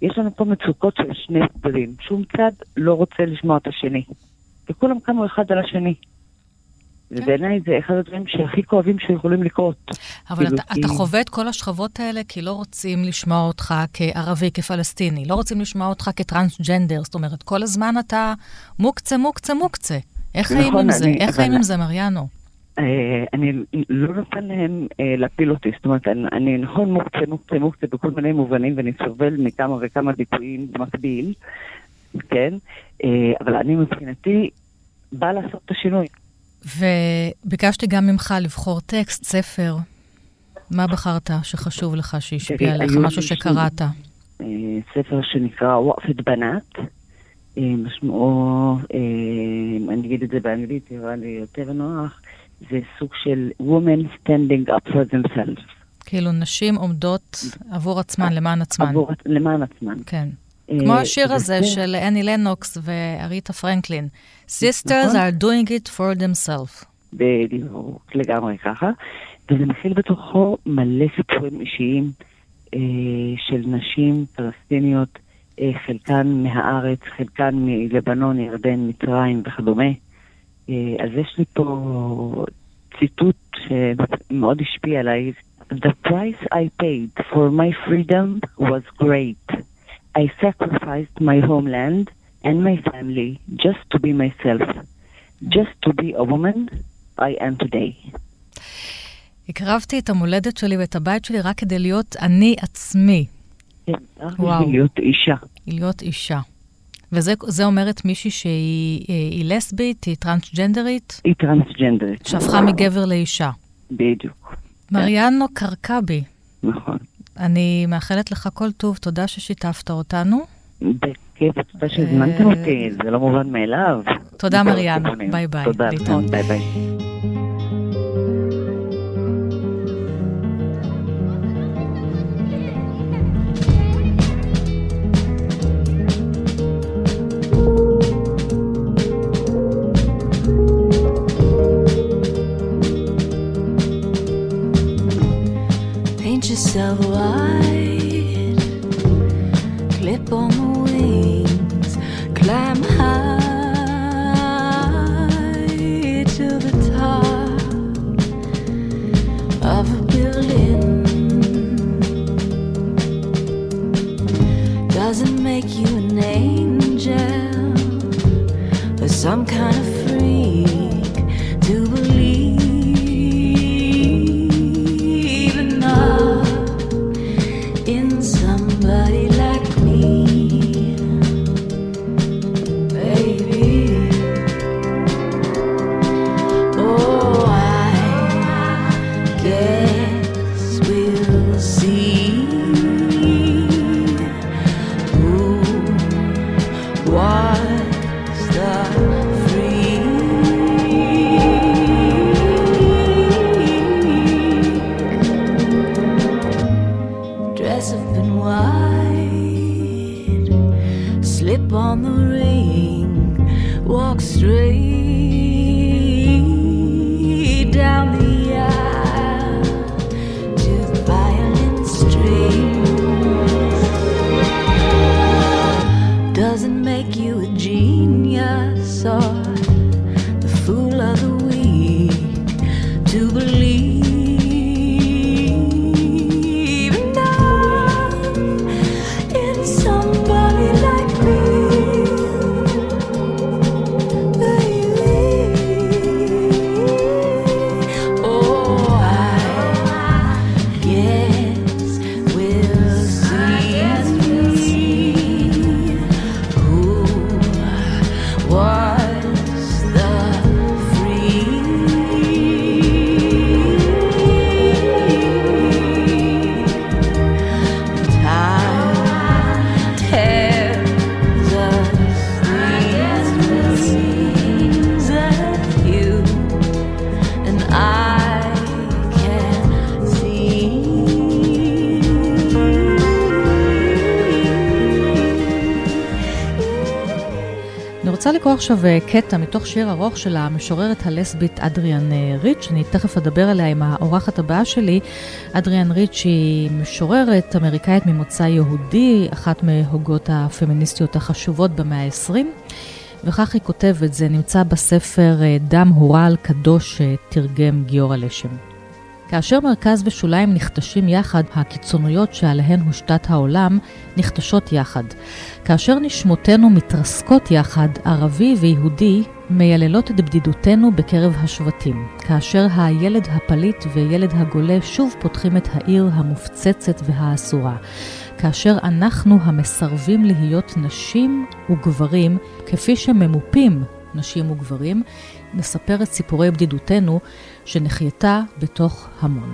יש לנו פה מצוקות של שני צדדים. שום צד לא רוצה לשמוע את השני. וכולם קמו אחד על השני. ובעיניי זה אחד הדברים שהכי כואבים שיכולים לקרות. אבל כאילו, אתה, כי- אתה חווה את כל השכבות האלה כי לא רוצים לשמוע אותך כערבי, כפלסטיני, לא רוצים לשמוע אותך כטרנסג'נדר, זאת אומרת, כל הזמן אתה מוקצה, מוקצה, מוקצה. איך נכון, חיים עם זה? אני- איך חיים אבל- עם זה, מריאנו? אה, אני לא נותן להם אה, להפיל אותי, זאת אומרת, אני, אני נכון מוקצה, מוקצה, מוקצה בכל מיני מובנים, ואני סובל מכמה וכמה דיכויים במקביל, כן? אה, אבל אני מבחינתי באה לעשות את השינוי. וביקשתי גם ממך לבחור טקסט, ספר. מה בחרת שחשוב לך, שהשפיע תראי, עליך, משהו שקראת? אה, ספר שנקרא וואפת בנת, אה, משמעו, אה, אני אגיד את זה באנגלית, נראה לי יותר נוח, זה סוג של Women Standing Up for Themselves. כאילו, נשים עומדות עבור עצמן, למען עצמן. עבור, למען עצמן. כן. אה, כמו השיר וזה- הזה של אני לנוקס ואריתה פרנקלין. Sisters נכון. are doing it for themselves. בדיוק, לגמרי ככה. וזה מכיל בתוכו מלא סיפורים אישיים אה, של נשים פלסטיניות, אה, חלקן מהארץ, חלקן מלבנון, ירדן, מצרים וכדומה. אה, אז יש לי פה ציטוט שמאוד השפיע עליי. The price I paid for my freedom was great. I sacrificed my homeland and my family just to be myself. Just to be a woman I am today. הקרבתי את המולדת שלי ואת הבית שלי רק כדי להיות אני עצמי. כן, וואו. להיות אישה. להיות אישה. וזה אומרת מישהי שהיא היא לסבית, היא טרנסג'נדרית? היא טרנסג'נדרית. שהפכה מגבר לאישה. בדיוק. מריאנו קרקבי. נכון. אני מאחלת לך כל טוב, תודה ששיתפת אותנו. בכיף, תודה שהזמנתם אותי, זה לא מובן מאליו. תודה מריאנו, ביי ביי. תודה, ביי ביי. עכשיו אה, קטע מתוך שיר ארוך של המשוררת הלסבית אדריאן אה, ריץ', אני תכף אדבר עליה עם האורחת הבאה שלי. אדריאן ריץ' היא משוררת אמריקאית ממוצא יהודי, אחת מהוגות הפמיניסטיות החשובות במאה ה-20. וכך היא כותבת, זה נמצא בספר אה, דם הורל קדוש שתרגם גיורא לשם. כאשר מרכז ושוליים נכתשים יחד, הקיצוניות שעליהן הושתת העולם נכתשות יחד. כאשר נשמותינו מתרסקות יחד, ערבי ויהודי, מייללות את בדידותנו בקרב השבטים. כאשר הילד הפליט וילד הגולה שוב פותחים את העיר המופצצת והאסורה. כאשר אנחנו המסרבים להיות נשים וגברים, כפי שממופים נשים וגברים, נספר את סיפורי בדידותנו שנחייתה בתוך המון.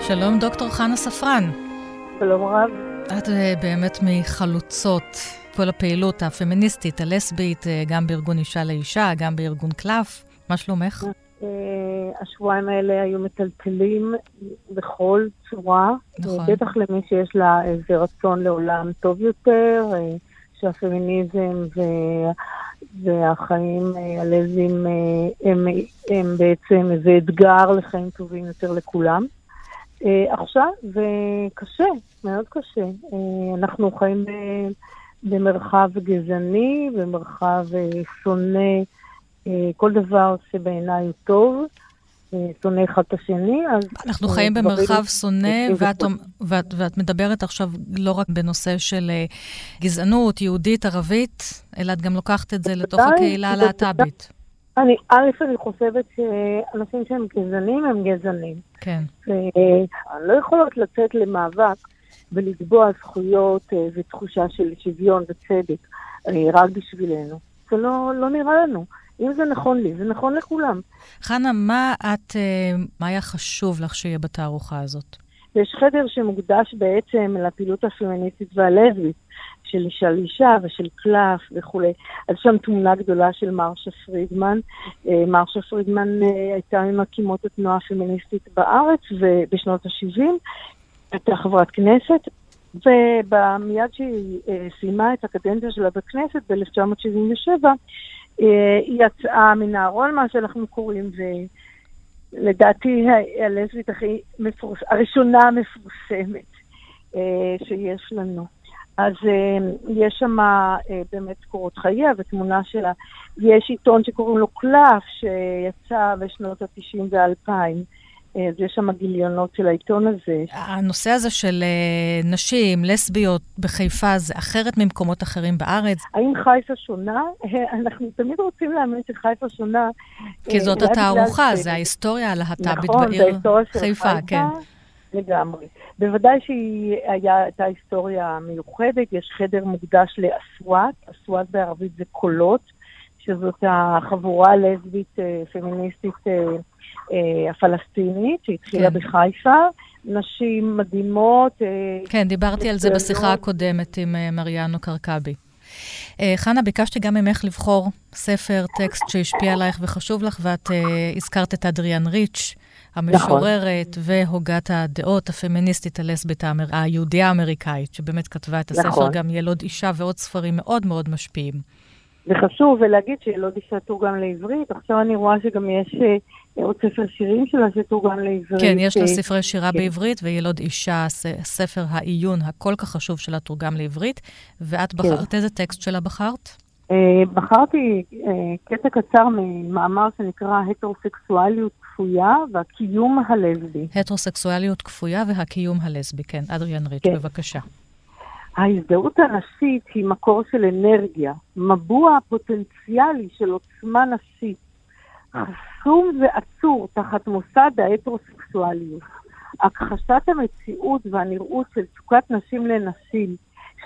שלום דוקטור חנה ספרן. שלום רב. את אה, באמת מחלוצות כל הפעילות הפמיניסטית, הלסבית, אה, גם בארגון אישה לאישה, גם בארגון קלף. מה שלומך? אה, השבועיים האלה היו מטלטלים בכל צורה. נכון. בטח למי שיש לה איזה רצון לעולם טוב יותר, שהפמיניזם ו... והחיים הלזים הם, הם בעצם איזה אתגר לחיים טובים יותר לכולם. עכשיו זה קשה, מאוד קשה. אנחנו חיים במרחב גזעני, במרחב שונא אה, כל דבר שבעיניי הוא טוב, אה, שונא אחד את השני, אז... אנחנו אה, חיים במרחב שונא, ואת. ואת, ואת מדברת עכשיו לא רק בנושא של אה, גזענות יהודית, ערבית, אלא את גם לוקחת את זה לתוך הקהילה. הלהט"בית. אני, א', אני חושבת שאנשים שהם גזענים הם גזענים. כן. והן לא יכולות לצאת למאבק ולתבוע זכויות אה, ותחושה של שוויון וצדק אה, רק בשבילנו. זה לא, לא נראה לנו. אם זה נכון לי, זה נכון לכולם. חנה, מה את, אה, מה היה חשוב לך שיהיה בתערוכה הזאת? יש חדר שמוקדש בעצם לפעילות הפמיניסטית והלסבית, של אישה לאישה ושל קלף וכולי. אז שם תמונה גדולה של מרשה פרידמן. מרשה פרידמן הייתה ממקימות התנועה הפמיניסטית בארץ ובשנות ה-70, הייתה חברת כנסת, ומיד שהיא אה, סיימה את הקדנציה שלה בכנסת ב-1977, היא יצאה מן הארון, מה שאנחנו קוראים, ולדעתי הלסבית הכי מפורס... הראשונה המפורסמת אה, שיש לנו. אז אה, יש שם אה, באמת קורות חייה ותמונה שלה. יש עיתון שקוראים לו קלף, שיצא בשנות ה-90 וה-2000. אה, אז יש שם גיליונות של העיתון הזה. הנושא הזה של אה, נשים, לסביות בחיפה, זה אחרת ממקומות אחרים בארץ? האם חיפה שונה? אנחנו תמיד רוצים להאמין שחיפה שונה. כי אה, זאת התערוכה, זה ההיסטוריה הלהט"בית נכון, בעיר חיפה, כן. לגמרי. בוודאי שהיא הייתה היסטוריה מיוחדת, יש חדר מוקדש לאסוואט, אסוואט בערבית זה קולות, שזאת החבורה הלסבית אה, פמיניסטית אה, אה, הפלסטינית, שהתחילה כן. בחיפה. נשים מדהימות. אה, כן, דיברתי על זה. בשיחה הקודמת עם אה, מריאנו קרקבי. אה, חנה, ביקשתי גם ממך לבחור ספר, טקסט שהשפיע עלייך וחשוב לך, ואת אה, הזכרת את אדריאן ריץ', המשוררת והוגת הדעות הפמיניסטית הלסבית האמר... היהודייה האמריקאית, שבאמת כתבה את הספר, נכון. גם ילוד אישה ועוד ספרים מאוד מאוד משפיעים. זה חשוב, ולהגיד שילוד אישה תורגם לעברית. עכשיו אני רואה שגם יש אה, עוד ספר שירים שלה שתורגם לעברית. כן, יש לה אה, ספרי שירה כן. בעברית, וילוד אישה, ספר העיון הכל כך חשוב שלה תורגם לעברית. ואת בחרת, איזה טקסט שלה בחרת? אה, בחרתי אה, קטע קצר ממאמר שנקרא הטרוסקסואליות כפויה והקיום הלסבי. הטרוסקסואליות כפויה והקיום הלסבי. כן, אדריאן ריץ', כן. בבקשה. ההזדהות הנשית היא מקור של אנרגיה, מבוע פוטנציאלי של עוצמה נשית, חסום ועצור תחת מוסד ההטרוסקסואליות. הכחשת המציאות והנראות של תשוקת נשים לנשים,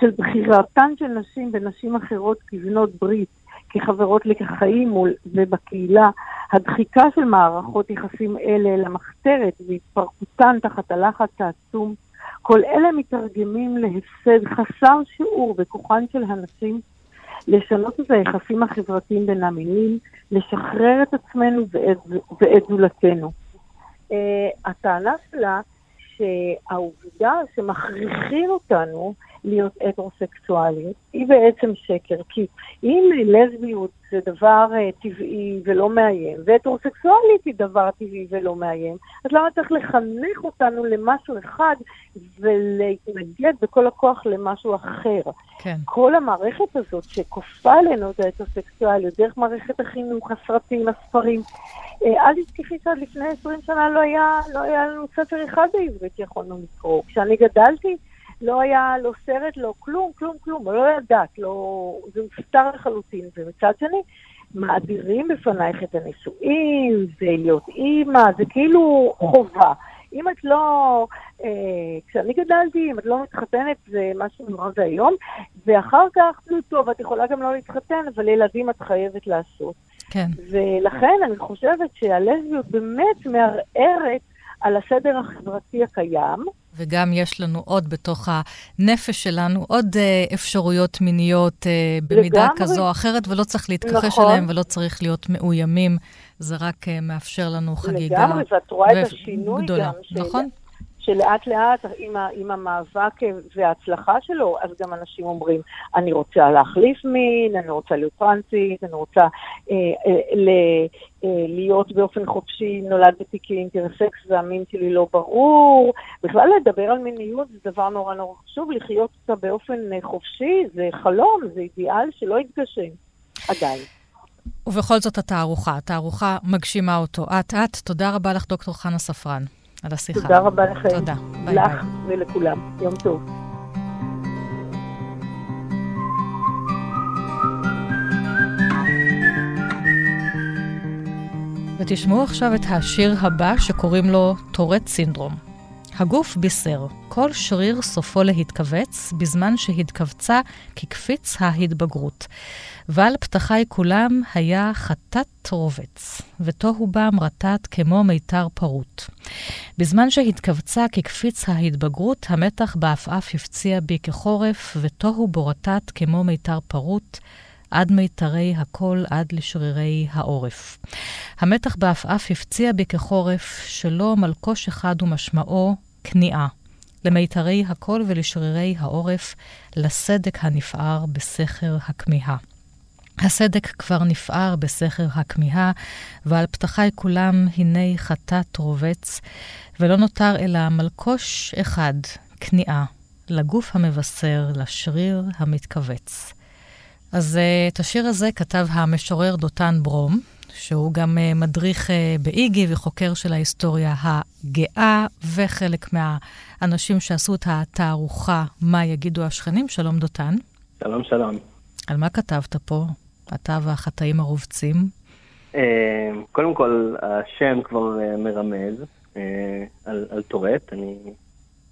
של בחירתן של נשים ונשים אחרות כבנות ברית, כחברות לחיים ובקהילה, הדחיקה של מערכות יחסים אלה למחתרת והתפרקותן תחת הלחץ העצום, כל אלה מתרגמים להפסד חסר שיעור בכוחן של הנשים לשנות את היחסים החברתיים בין המינים, לשחרר את עצמנו ואת, זולתנו. Uh, הטענה שלה שהעובדה שמכריחים אותנו להיות הטרוסקסואליים היא בעצם שקר, כי אם לסביות זה דבר uh, טבעי ולא מאיים, והטרוסקסואלית היא דבר טבעי ולא מאיים, אז למה צריך לחנך אותנו למשהו אחד ולהתנגד בכל הכוח למשהו אחר? כן. כל המערכת הזאת שכופה עלינו את ההטרוסקסואליות, דרך מערכת החינוך, הסרטים, הספרים, אה, אל תשכחי שעד לפני 20 שנה לא היה, לא היה לנו ספר אחד בעברית שיכולנו לקרוא. כשאני גדלתי, לא היה לא סרט, לא כלום, כלום, כלום, לא ידעת, לא... זה הוסתר לחלוטין. ומצד שני, מאדירים בפנייך את הנישואים, זה להיות אימא, זה כאילו חובה. אם את לא, אה, כשאני גדלתי, אם את לא מתחתנת זה משהו נורא ואיום, ואחר כך, נו טוב, את יכולה גם לא להתחתן, אבל ילדים את חייבת לעשות. כן. ולכן אני חושבת שהלסביות באמת מערערת על הסדר החברתי הקיים. וגם יש לנו עוד בתוך הנפש שלנו עוד אה, אפשרויות מיניות אה, במידה לגמרי. כזו או אחרת, ולא צריך להתכחש נכון. אליהם ולא צריך להיות מאוימים. זה רק אה, מאפשר לנו חגיגה לגמרי, ואת רואה את ו- השינוי גדולה. גם. של- נכון? שלאט לאט עם, ה, עם המאבק אה, וההצלחה שלו, אז גם אנשים אומרים, אני רוצה להחליף מין, אני רוצה להיות טרנסית, אני רוצה אה, אה, ל, אה, להיות באופן חופשי, נולדתי כאינטרסקס והמין שלי לא ברור. בכלל לדבר על מיניות זה דבר נורא נורא חשוב, לחיות אותה באופן אה, חופשי, זה חלום, זה אידיאל שלא יתגשם עדיין. ובכל זאת התערוכה, התערוכה מגשימה אותו אט-אט. תודה רבה לך, דוקטור חנה ספרן, על השיחה. תודה רבה לכם. תודה. ביי לך ביי. ולכולם. יום טוב. ותשמעו עכשיו את השיר הבא שקוראים לו טורט סינדרום. הגוף בישר, כל שריר סופו להתכווץ, בזמן שהתכווצה כקפיץ ההתבגרות. ועל פתחי כולם היה חטאת רובץ, ותוהו בם רטט כמו מיתר פרוט. בזמן שהתכווצה כקפיץ ההתבגרות, המתח בעפעף הפציע בי כחורף, ותוהו בו רטט כמו מיתר פרוט. עד מיתרי הקול, עד לשרירי העורף. המתח בעפעף הפציע בי כחורף, שלא מלקוש אחד ומשמעו כניעה. למיתרי הקול ולשרירי העורף, לסדק הנפער בסכר הכמיהה. הסדק כבר נפער בסכר הכמיהה, ועל פתחי כולם הנה חטאת רובץ, ולא נותר אלא מלקוש אחד, כניעה, לגוף המבשר, לשריר המתכווץ. אז uh, את השיר הזה כתב המשורר דותן ברום, שהוא גם uh, מדריך uh, באיגי וחוקר של ההיסטוריה הגאה, וחלק מהאנשים שעשו את התערוכה "מה יגידו השכנים". שלום דותן. שלום, שלום. על מה כתבת פה? אתה והחטאים הרובצים. אה, קודם כל, השם כבר אה, מרמז אה, על, על טורט. אני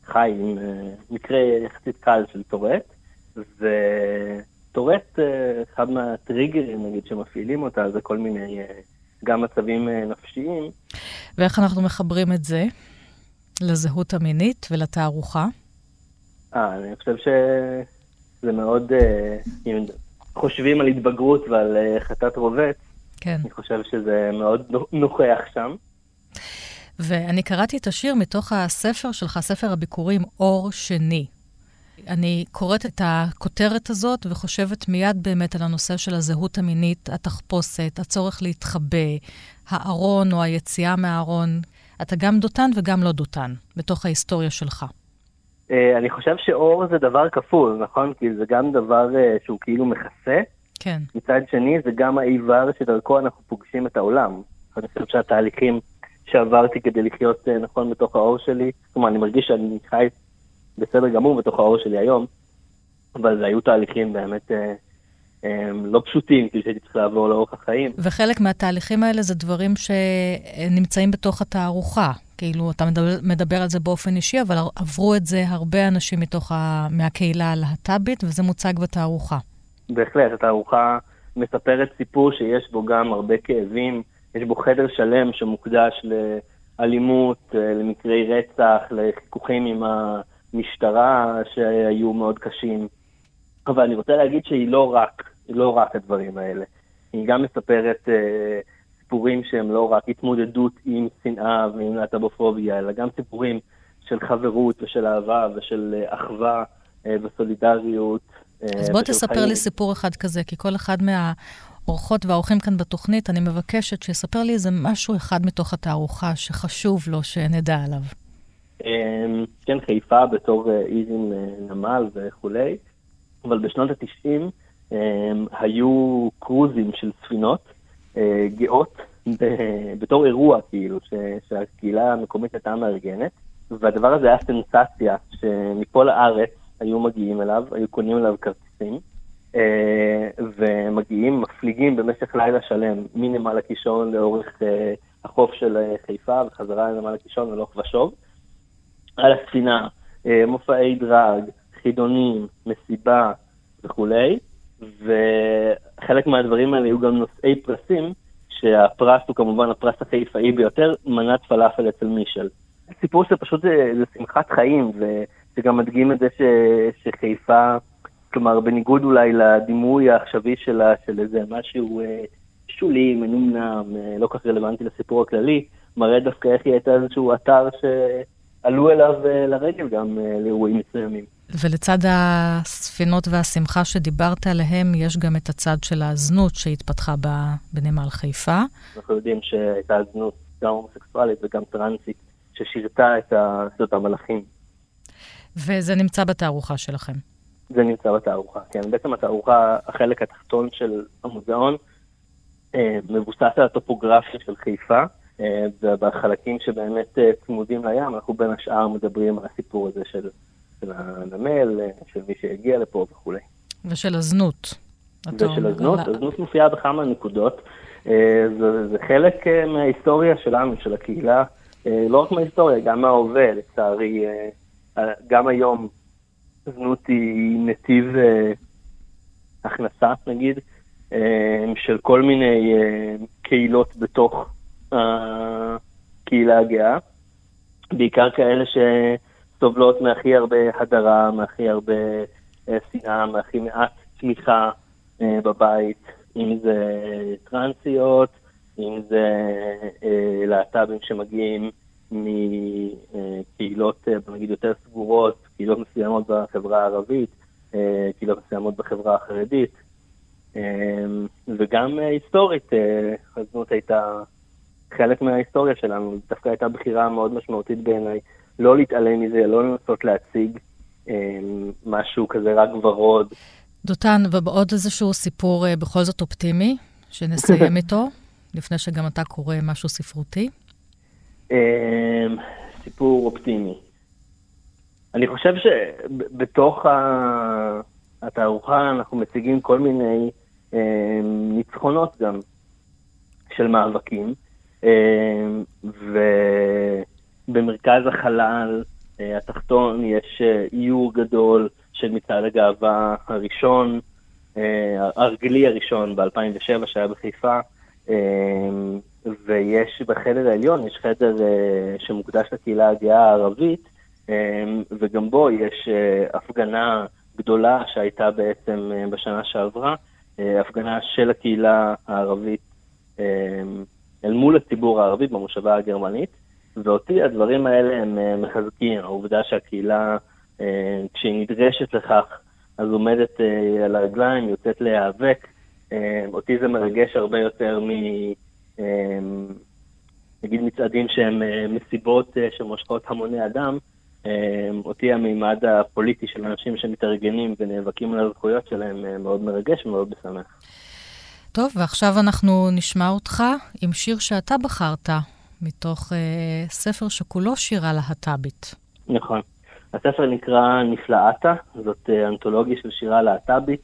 חי עם מקרה יחסית קל של טורט, וטורט, אחד מהטריגרים, נגיד, שמפעילים אותה, זה כל מיני, גם מצבים נפשיים. ואיך אנחנו מחברים את זה לזהות המינית ולתערוכה? אה, אני חושב שזה מאוד, אם חושבים על התבגרות ועל אה, חטאת רובץ, כן. אני חושב שזה מאוד נו- נוכח שם. ואני קראתי את השיר מתוך הספר שלך, ספר הביקורים, אור שני. אני קוראת את הכותרת הזאת וחושבת מיד באמת על הנושא של הזהות המינית, התחפושת, הצורך להתחבא, הארון או היציאה מהארון. אתה גם דותן וגם לא דותן, בתוך ההיסטוריה שלך. אה, אני חושב שאור זה דבר כפול, נכון? כי זה גם דבר אה, שהוא כאילו מכסה, כן. מצד שני זה גם האיבר שדרכו אנחנו פוגשים את העולם. אני חושב שהתהליכים שעברתי כדי לחיות אה, נכון בתוך האור שלי, כלומר אני מרגיש שאני חי בסדר גמור בתוך האור שלי היום, אבל זה היו תהליכים באמת לא פשוטים, כאילו שהייתי צריך לעבור לאורך החיים. וחלק מהתהליכים האלה זה דברים שנמצאים בתוך התערוכה. כאילו, אתה מדבר, מדבר על זה באופן אישי, אבל עברו את זה הרבה אנשים מתוך ה... מהקהילה הלהט"בית, וזה מוצג בתערוכה. בהחלט, התערוכה מספרת סיפור שיש בו גם הרבה כאבים, יש בו חדר שלם שמוקדש לאלימות, אה, למקרי רצח, לחיכוכים עם המשטרה שהיו מאוד קשים. אבל אני רוצה להגיד שהיא לא רק, היא לא רק הדברים האלה. היא גם מספרת אה, סיפורים שהם לא רק התמודדות עם שנאה ועם להט"בופוביה, אלא גם סיפורים של חברות ושל אהבה ושל אה, אחווה אה, וסולידריות. אה, אז בוא תספר חיים. לי סיפור אחד כזה, כי כל אחד מהאורחות והאורחים כאן בתוכנית, אני מבקשת שיספר לי איזה משהו אחד מתוך התערוכה שחשוב לו שנדע עליו. אמ, כן, חיפה בתור עיר עם נמל וכולי, אבל בשנות ה-90 היו קרוזים של ספינות גאות ב- בתור אירוע, כאילו, ש- שהקהילה המקומית הייתה מארגנת, והדבר הזה היה סנסציה, שמכל הארץ היו מגיעים אליו, היו קונים אליו כרטיסים, אה, ומגיעים, מפליגים במשך לילה שלם מנמל הקישון לאורך אה, החוף של אה, חיפה וחזרה לנמל הקישון הלוך ושוב. על הספינה, אה, מופעי דרג, חידונים, מסיבה וכולי, וחלק מהדברים האלה היו גם נושאי פרסים, שהפרס הוא כמובן הפרס החיפאי ביותר, מנת פלאפל אצל מישל. סיפור שפשוט זה, זה שמחת חיים, וזה גם מדגים את זה ש, שחיפה, כלומר בניגוד אולי לדימוי העכשווי שלה, של איזה משהו אה, שולי, מנומנם, אה, לא כך רלוונטי לסיפור הכללי, מראה דווקא איך היא הייתה איזשהו אתר שעלו אליו אה, לרגל גם לאירועים מסוימים. ולצד הספינות והשמחה שדיברת עליהם, יש גם את הצד של הזנות שהתפתחה ב- בנמל חיפה. אנחנו יודעים שהייתה זנות גם הומוסקסואלית וגם טרנסית, ששירתה את את המלאכים. וזה נמצא בתערוכה שלכם. זה נמצא בתערוכה, כן. בעצם התערוכה, החלק התחתון של המוזיאון, אה, מבוסס על הטופוגרפיה של חיפה, אה, ובחלקים שבאמת אה, צמודים לים, אנחנו בין השאר מדברים על הסיפור הזה של, של הנמל, של מי שהגיע לפה וכולי. ושל הזנות. ושל הזנות, לא. הזנות מופיעה בכמה נקודות. אה, זה, זה חלק אה, מההיסטוריה שלנו, של הקהילה, אה, לא רק מההיסטוריה, גם מההווה, לצערי. גם היום זנות היא נתיב הכנסה, נגיד, של כל מיני קהילות בתוך הקהילה הגאה. בעיקר כאלה שסובלות מהכי הרבה הדרה, מהכי הרבה אה, שנאה, מהכי מעט תמיכה אה, בבית, אם זה טרנסיות, אם זה אה, להט"בים שמגיעים מקהילות, נגיד, יותר סגורות, קהילות מסוימות בחברה הערבית, קהילות מסוימות בחברה החרדית, וגם היסטורית, הזנות הייתה חלק מההיסטוריה שלנו, דווקא הייתה בחירה מאוד משמעותית בעיניי, לא להתעלם מזה, לא לנסות להציג אה, משהו כזה רק ורוד. דותן, ובעוד איזשהו סיפור אה, בכל זאת אופטימי, שנסיים <laughs> איתו, לפני שגם אתה קורא משהו ספרותי. אה, סיפור אופטימי. אני חושב שבתוך התערוכה אנחנו מציגים כל מיני אה, ניצחונות גם של מאבקים, אה, ובמרכז החלל אה, התחתון יש אה, איור גדול של מצעד הגאווה הראשון, אה, הרגלי הראשון ב-2007 שהיה בחיפה, אה, ויש בחדר העליון, יש חדר אה, שמוקדש לקהילה הגאה הערבית, אה, וגם בו יש אה, הפגנה גדולה שהייתה בעצם אה, בשנה שעברה, אה, הפגנה של הקהילה הערבית אה, אל מול הציבור הערבי במושבה הגרמנית, ואותי הדברים האלה הם אה, מחזקים, העובדה שהקהילה, אה, כשהיא נדרשת לכך, אז עומדת אה, על הרגליים, יוצאת להיאבק. אותי זה מרגש הרבה יותר מ... נגיד מצעדים שהם מסיבות שמושכות המוני אדם, אותי המימד הפוליטי של אנשים שמתארגנים ונאבקים על הזכויות שלהם מאוד מרגש ומאוד משמח. טוב, ועכשיו אנחנו נשמע אותך עם שיר שאתה בחרת, מתוך אה, ספר שכולו שירה להט"בית. נכון. הספר נקרא נפלאתה, זאת אה, אנתולוגיה של שירה להט"בית,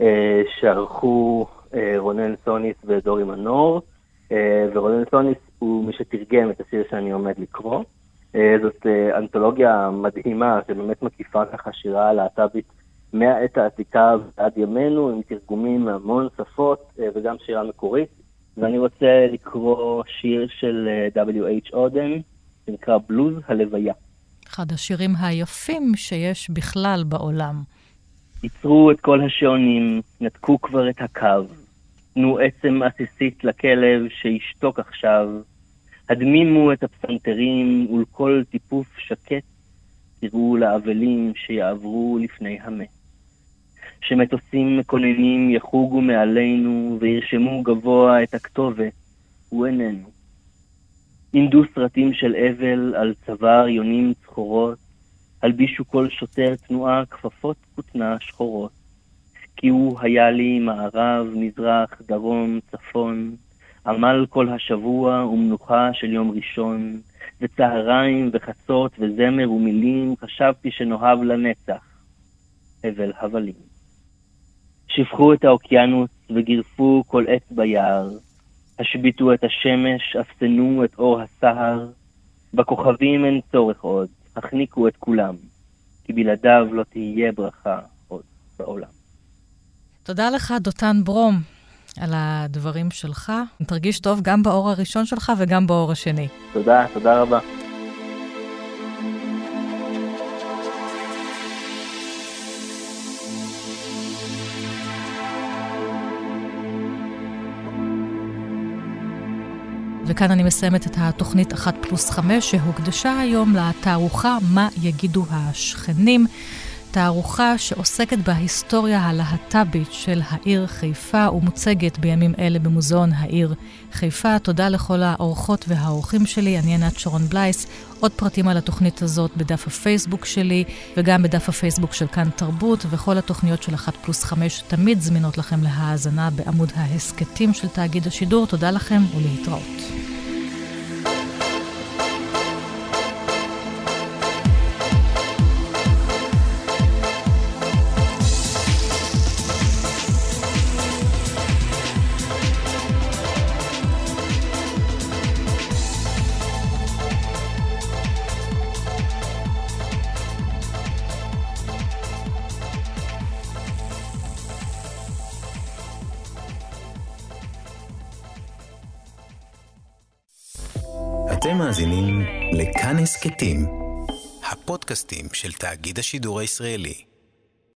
אה, שערכו אה, רונן סוניס ודורי מנור, אה, ורונן סוניס הוא מי שתרגם את השיר שאני עומד לקרוא. אה, זאת אה, אנתולוגיה מדהימה, שבאמת מקיפה ככה שירה להט"בית מהעת העתיקה ועד ימינו, עם תרגומים מהמון שפות אה, וגם שירה מקורית. ואני רוצה לקרוא שיר של אה, W.H. אודן, שנקרא בלוז הלוויה. אחד השירים היפים שיש בכלל בעולם. ייצרו את כל השעונים, נתקו כבר את הקו. תנו עצם עסיסית לכלב שישתוק עכשיו. הדמימו את הפסנתרים ולכל טיפוף שקט תראו לאבלים שיעברו לפני המת. שמטוסים מקוננים יחוגו מעלינו וירשמו גבוה את הכתובת, הוא איננו. עמדו סרטים של אבל על צוואר יונים צחורות, הלבישו כל שוטר תנועה כפפות כותנה שחורות. כי הוא היה לי מערב, מזרח, דרום, צפון, עמל כל השבוע ומנוחה של יום ראשון, וצהריים וחצות וזמר ומילים, חשבתי שנאהב לנצח. הבל הבלים. שפכו את האוקיינוס וגירפו כל עץ ביער. השביתו את השמש, אפסנו את אור הסהר. בכוכבים אין צורך עוד, החניקו את כולם, כי בלעדיו לא תהיה ברכה עוד בעולם. תודה לך, דותן ברום, על הדברים שלך. תרגיש טוב גם באור הראשון שלך וגם באור השני. תודה, תודה רבה. וכאן אני מסיימת את התוכנית 1 פלוס 5 שהוקדשה היום לתערוכה "מה יגידו השכנים". תערוכה שעוסקת בהיסטוריה הלהט"בית של העיר חיפה ומוצגת בימים אלה במוזיאון העיר חיפה. תודה לכל האורחות והאורחים שלי, אני ענת שרון בלייס. עוד פרטים על התוכנית הזאת בדף הפייסבוק שלי וגם בדף הפייסבוק של כאן תרבות, וכל התוכניות של 1 פלוס 5 תמיד זמינות לכם להאזנה בעמוד ההסכתים של תאגיד השידור. תודה לכם ולהתראות. הסכתים, הפודקאסטים של תאגיד השידור הישראלי.